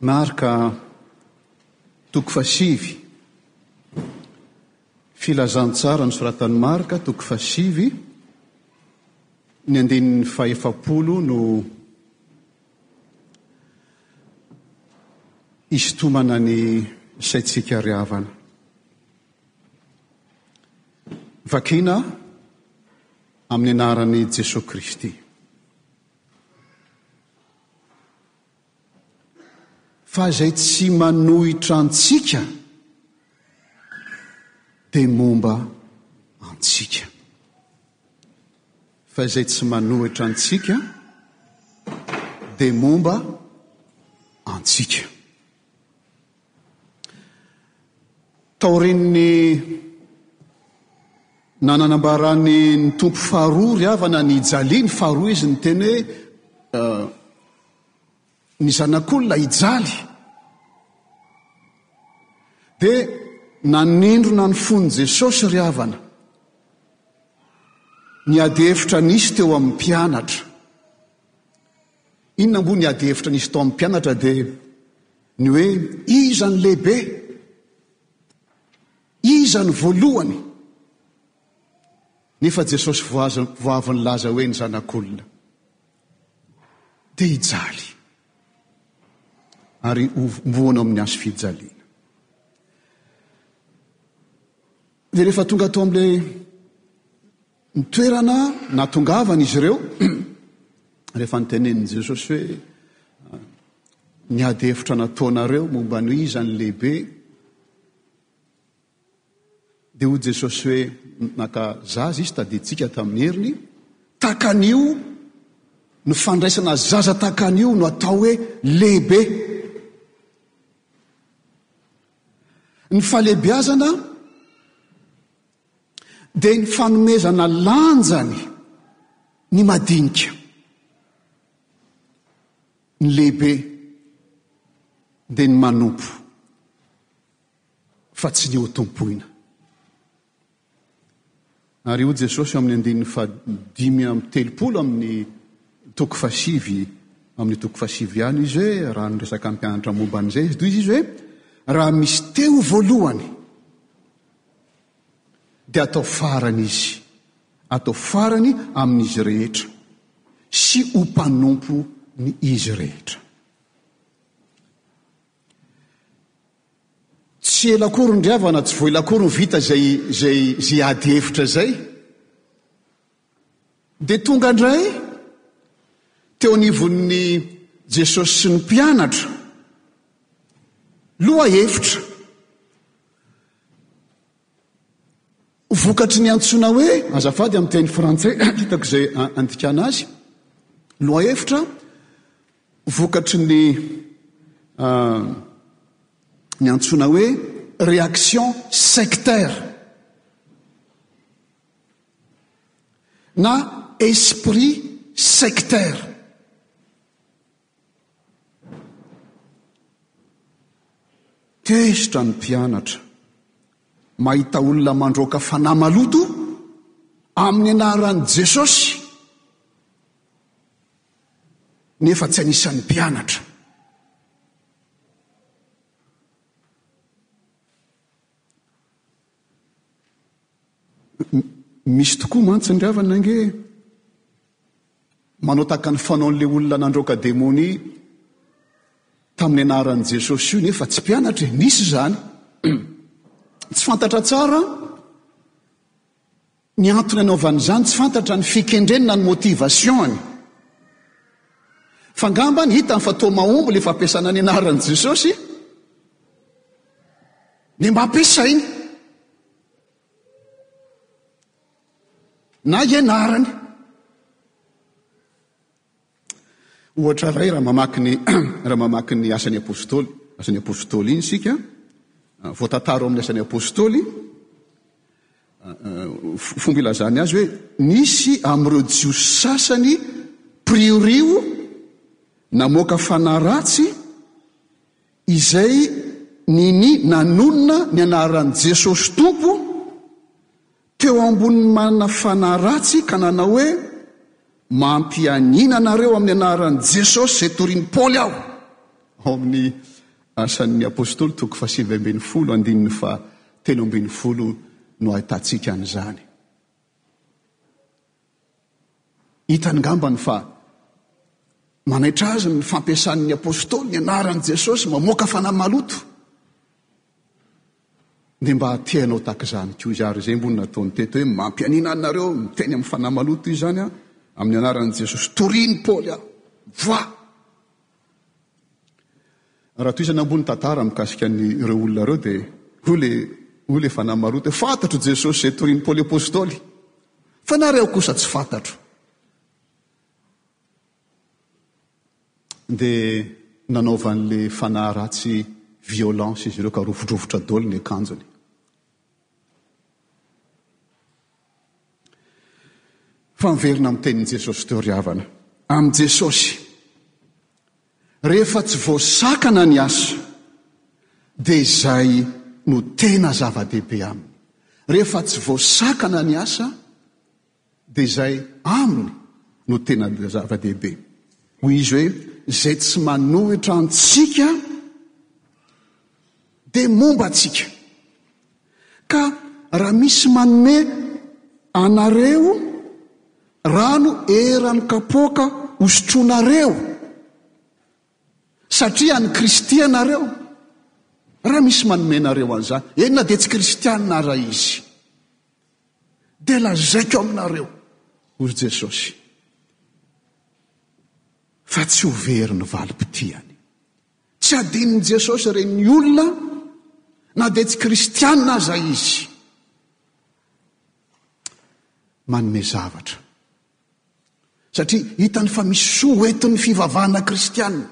Marka toko fahasivy. Filazantsara nosoratan'i Marka toko fahasivy ny andininy fahefapolo no isintomana ny saintsika ry havana. Vakina amin'ny anaran'i Jesoa Kristy. Fa izay tsy manohitra antsika dia momba antsika. Fa izay tsy manohitra antsika dia momba antsika. Taorian'ny nananambaran'ny ny tompo faharoa ry havana ny hijalia ny faharoa izy ny teny hoe eh, ny zanak'olona hijaly dia nanindrona ny fon'i Jesosy ry havana ny adihevitra nisy teo amin'ny mpianatra. Inona moa ny adihevitra nisy tao amin'ny mpianatra dia ny hoe iza no lehibe? Iza no voalohany? Nefa Jesosy vao avy nilaza hoe ny zanak'olona dia hijaly ary homboana amin'ny hazo fijaliana. Dia rehefa tonga tao amin'ilay Ny toerana nahatongavan'izy ireo rehefa notenenin'i Jesosy hoe ny ady hevitra nataonareo momba ny hoe iza ny lehibe dia hoy Jesosy hoe naka zaza izy tadidintsika tamin'ny heriny takan'io ny fandraisana zaza takan'io no atao hoe lehibe. Ny falehibiazana dia ny fanomezana lanjany ny madinika. Ny lehibe dia ny manompo fa tsy ny ho tompoina. Ary hoy Jesosy amin'ny andininy fahadimy amin'ny telopolo amin'ny toko fasivy amin'ny toko fasivy ihany izy hoe raha ny resaka mpianatra momba an'izay izy toy izy hoe raha misy teo voalohany dia atao farany izy, atao farany amin'izy rehetra, sy ho mpanompo ny izy rehetra. Tsy ela akory ndry havana, tsy voela akory ny vita izay, izay, izay ady hevitra izay. Dia tonga indray teo anivon'ny Jesosy sy ny mpianatra loha hevitra vokatry ny antsoina hoe azafady amin'ny teny frantsay hitako izay andikana azy loha hevitra vokatry ny ny antsoina hoe réaction sectaire na esprit sectaire. Tezitra ny mpianatra mahita olona mandroaka fanahy maloto amin'ny anaran'i Jesosy nefa tsy anisan'ny mpianatra. Misy tokoa mantsy ny ravana ange manao tahaka ny fanaon'ilay olona nandroaka demonia tamin'ny anaran'i Jesosy io nefa tsy mpianatra e, misy izany. Tsy fantatra tsara Ny antony anaovany izany tsy fantatra ny fikendreny na ny motivation-ny. Fa angambany hitany fa toa mahomby ilay fampiasana ny anaran'i Jesosy dia mba ampiasainy. Na ianarany. Ohatra iray raha mamaky ny raha mamaky ny asan'ny apôstôly, asan'ny apôstôly iny isika, ah, voatantara ao amin'ny asan'ny apôstôly, ah, ah, fomba ilazany azy hoe nisy amin'ireo jiosy sasany priorio namoaka fanahy ratsy izay nini nanonona ny anaran'i Jesosy Tompo Teo ambonin'ny manana fanahy ratsy ka nanao hoe, Mampianiana anareo amin'ny anaran'i Jesosy izay torin'i Paoly aho. Ao amin'ny Asan'ny Apostoly toko fahasivy ambin'ny folo andininy fahatelo ambin'ny folo no ahitantsika an'izany. Hitany ngambany fa manaitra azy ny fampiasan'ny apostoly ny anaran'i Jesosy mamoaka fanahy maloto. Dia mba te hanao tahaka izany koa izy ary izay mbola nataony teto hoe mampianiana anareo miteny amin'ny fanahy maloto izany amin'ny anaran'i Jesosy. Torian'i Paoly aho. Voa! Raha tohizana ambony tantara mikasika an'ireo olona ireo dia hoy le hoy le fanahy maroa te fantatro Jesosy izay torin'i Paoly apostoly fa nareo kosa tsy fantatro. Dia nanaovan'le fanahy ratsy violence izy ireo ka rovidrovitra daholo ny akanjony. Fa miverina amin'ny tenin'i Jesosy teo ry havana. Amin'i Jesosy, rehefa tsy voasakana ny asa, dia izay no tena zava-dehibe aminy. Rehefa tsy voasakana ny asa, dia izay aminy no tena zava-dehibe. Hoy izy hoe, izay tsy manohitra antsika, dia momba antsika. Ka raha misy manome anareo rano eran'ny kapoaka hosotroanareo, satria an'i Kristy ianareo, raha misy manome anareo an'izany, eny na dia tsy kristiana aza izy, dia lazaiko aminareo, hoy ry Jesosy, fa tsy ho very ny valim-pitiany. Tsy adinon'i Jesosy ireny olona na dia tsy kristiana aza izy. Manome zavatra. Satria hitany fa misy soa ho entin'ny fivavahana kristiana.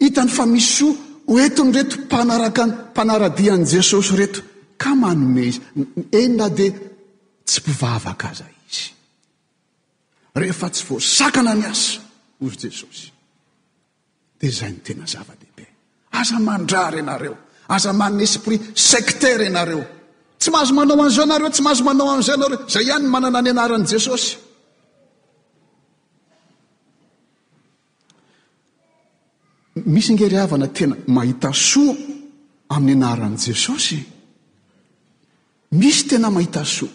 Hitany fa misy soa ho entin'ireto mpanaraka mpanaradia an'i Jesosy ireto ka manome izy. Eny na dia tsy mpivavaka aza izy. rehefa tsy voasakana ny asa, hoy i Jesosy. Dia izay no tena zava-dehibe. Aza mandrara ianareo, aza manana esprit sectaire ianareo. Tsy mahazo manao an'izao ianareo, tsy mahazo manao an'izao ianareo. Izay ihany no manana ny anaran'i Jesosy. Misy ange ry havana tena mahita soa amin'ny anaran'i Jesosy. Misy tena mahita soa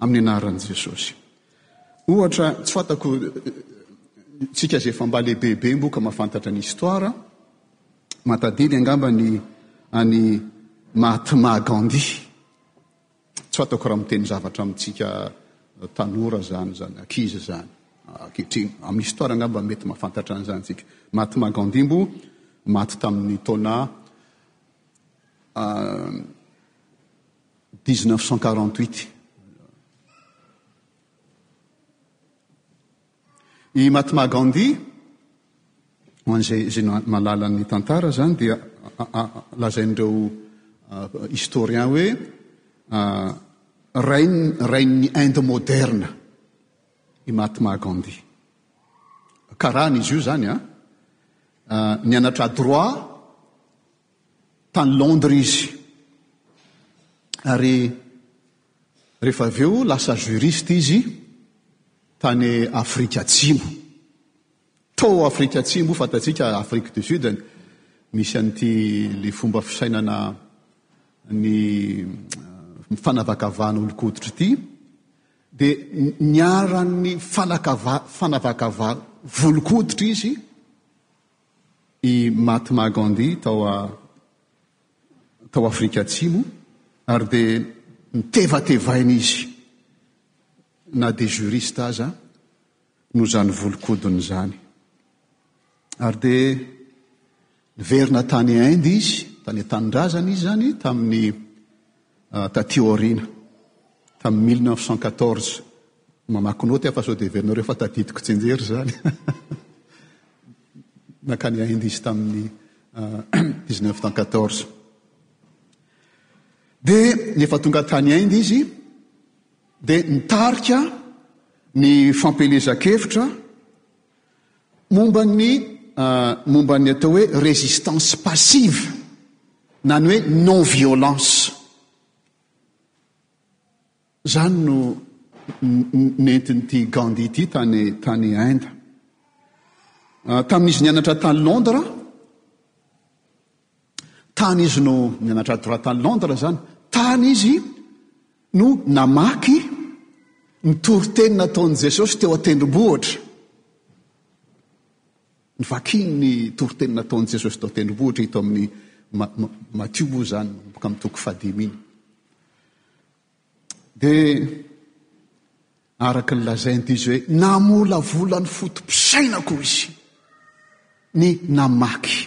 amin'ny anaran'i Jesosy. Ohatra, tsy fantako tsika izay efa mba lehibebe moa ka mahafantatra ny histoire, matadily angamba ny any Mahatma Gandhi. Tsy fantako raha miteny zavatra amintsika tanora izany, izany ankizy izany ankehitriny. Amin'ny histoire angamba mety mahafantatra an'izany tsika. Mahatma Gandhi mbo maty tamin'ny taona 1948. Ah, I Mahatma Gandhi, ho an'izay izay mahalala ny tantara izany dia lazain'ireo historien hoe rainy rain'ny Inde moderna i Mahatma Gandhi. Karana izy io izany a. Nianatra droit tany Londres izy. Ary Rehefa avy eo lasa juriste izy tany Afrika Atsimo. Tao Afrika Atsimo moa fantatsika Afrique du Sud misy an'ity le fomba fisainana ny fanavakavahana olon-koditra ity dia niharan'ny fanakava fanavakava volon-koditra izy i Mahatma Gandhi tao tao Afrika Atsimo ary dia notevatevaina izy na dia juriste aza noho izany volon-kodiny izany. Ary dia niverina tany Inde izy, tany an-tanindrazany izy izany tamin'ny ah, taty aoriana, tamin'ny 1914, Mamaky naoty aho fa sao dia heverinareo fa tadidiko tsy an-jery izany. Nankany Inde izy tamin'ny 19 tan 14. Dia efa tonga tany Inde izy, dia nitarika ny fampielezan-kevitra momba ny ah, momba ny atao hoe résistance passive na ny hoe non violence. Izany no nentin'ity Gandhi ity tany tany Inde. Ah, tamin'izy nianatra tany Londres, tany izy no nianatra droit tany Londres izany, tany izy no namaky ny toriteny nataon'i Jesosy teo an-tendrombohitra. Nivakiny ny toriteny nataon'i Jesosy teo an-tendrombohitra hita amin'ny Matio moa izany, boka amin'ny toko fahadimy iny. Dia araka ny lazain'ity izy hoe namolavola ny foto-pisainako izy ny namaky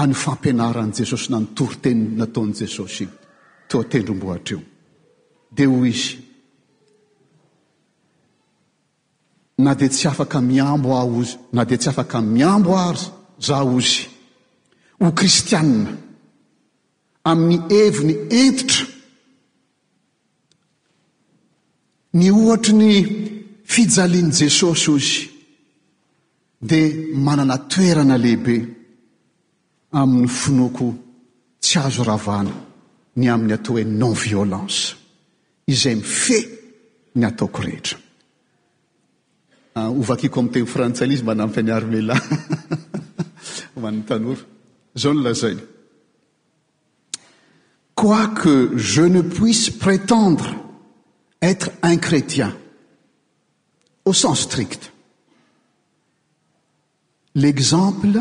an'io fampianaran'i Jesosy na ny toriteny nataon'i Jesosy teo an-tendrombohitra io. Dia hoy izy, na dia tsy afaka miambo aho ozy, na dia tsy afaka miambo ary za ozy, ho kristianina, Amin'ny heviny hentitra, ny ohatry ny fijalian'i Jesosy hozy dia manana toerana lehibe amin'ny finoako tsy azo ravana ny amin'ny atao hoe non-violence izay mifehy ny ataoko rehetra. Ho vakiko amin'ny teny frantsay ilay izy mba hanampy an'i Armella ho an'ny tanora. Izao no lazainy. Quoique je ne puisse prétendre être un chrétien au sens strict. l'exemple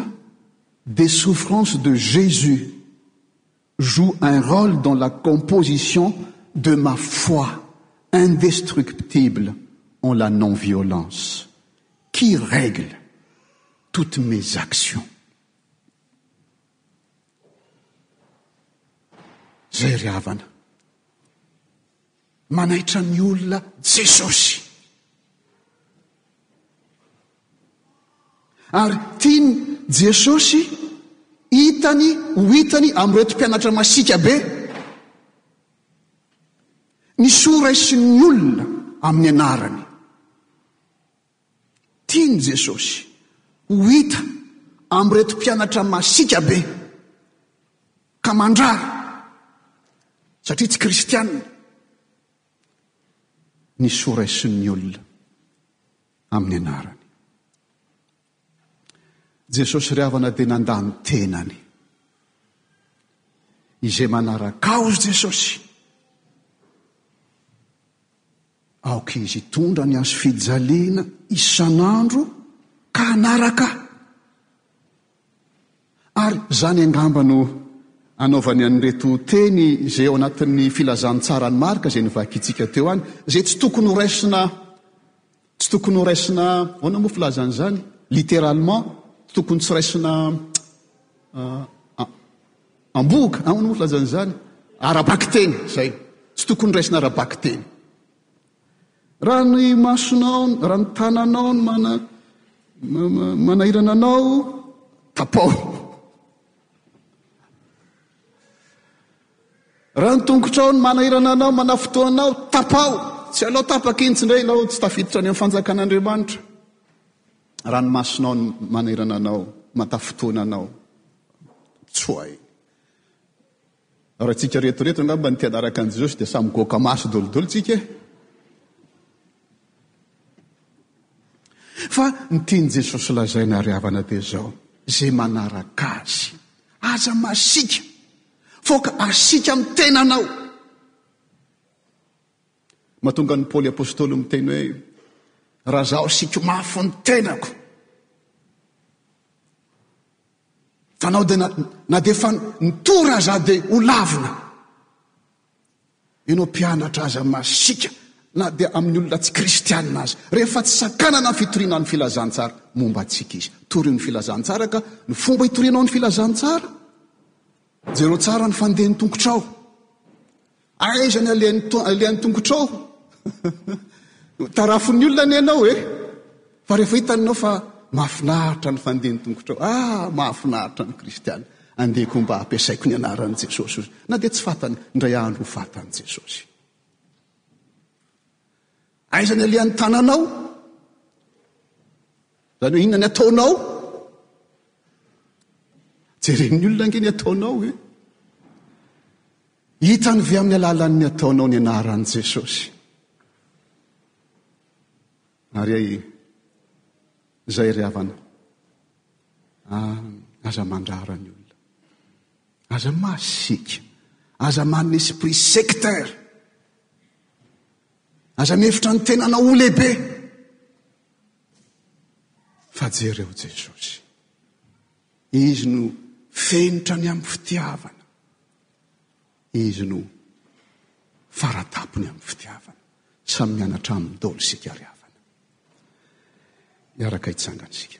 des souffrances de jésus joue un rôle dans la composition de ma foi indestructible en la non violence qui règle toutes mes actions ra manaitra ny olona jesosy Ary tian'i Jesosy hitany ho hitany amin'ireto mpianatra masiaka be ny soa raisin'ny olona amin'ny anarany. Tian'i Jesosy ho hita amin'ireto mpianatra masiaka be ka mandrara satria tsy kristiana ny soa raisin'ny olona. amin'ny anarany. Jesosy ry havana dia nandà ny tenany. Izay manaraka ahy hozy Jesosy, aoka izy hitondra ny hazofijaliana isan'andro ka hanaraka ahy. Ary izany angamba no anaovany an'ireto teny izay ao anatin'ny filazantsaran'i Marka izay novakintsika teo any, izay tsy tokony horaisina, tsy tokony horaisina, ahoana moa filazana izany? Littéralement, tokony tsy raisina ambohoka, ahoana moa filazana izany? Ara-bakiteny, izay. Tsy tokony raisina ara-bakiteny. Raha ny masonao, raha ny tananao no mana, manahirana anao, tapao. Raha ny tongotrao no manahirana anao, manafotoa anao, tapao. Tsy alao tapaka intsy indray ilao tsy tafiditra any amin'ny fanjakan'Andriamanitra. Raha ny masonao no manahirana anao, matafotoana anao, tsoay. Raha tsika reto reto angamba ny tia hanaraka an'i Jesosy dia samy goaka maso dolidoly tsika e! Fa ny tian'i Jesosy lazaina ary havana dia izao, izay manaraka Azy, aza masiaka, faoka asiaka amin'ny tenanao. Mahatonga an'i Paoly Apostoly miteny hoe, raha zaho asiako mafy ny tenako, Fa nao dia na dia efa nitora aza dia ho lavina. Ianao mpianatra aza masiaka na dia amin'ny olona tsy kristianina aza. Rehefa tsy sakanana ny fitoriana ny filazantsara, momba antsika izy. Torio ny filazantsara ka ny fomba hitorianao ny filazantsara, jereo tsara ny fandehan'ny tongotrao. Aiza ny alehan'ny tongotrao? Tarafin'ny olona anie ianao e. Fa rehefa hitanao fa mahafinaritra ny fandehan'ny tongotrao, ah mahafinaritra ny kristiana. Andeko mba ampiasaiko ny anaran'i Jesosy. Na dia tsy fatany, indray andro ho fatan'i Jesosy. Aiza ny alehan'ny tananao? Zany hoe inona ny ataonao? Jeren'ny olona ange ny ataonao e. Hitany ve amin'ny alalan'ny ataonao ny anaran'i Jesosy? Ary ay, izay ry havana. Ah, aza mandrara ny olona. Aza masiaka. Aza manana esprit sectaire. Aza mihevitra ny tenanao ho lehibe. Fa jereo Jesosy. Izy no fenitra ny amin'ny fitiavana. Izy no faratampony amin'ny fitiavana. Samy mianatra amin'ny Dolo isika ry havana. Miaraka hitsangana isika.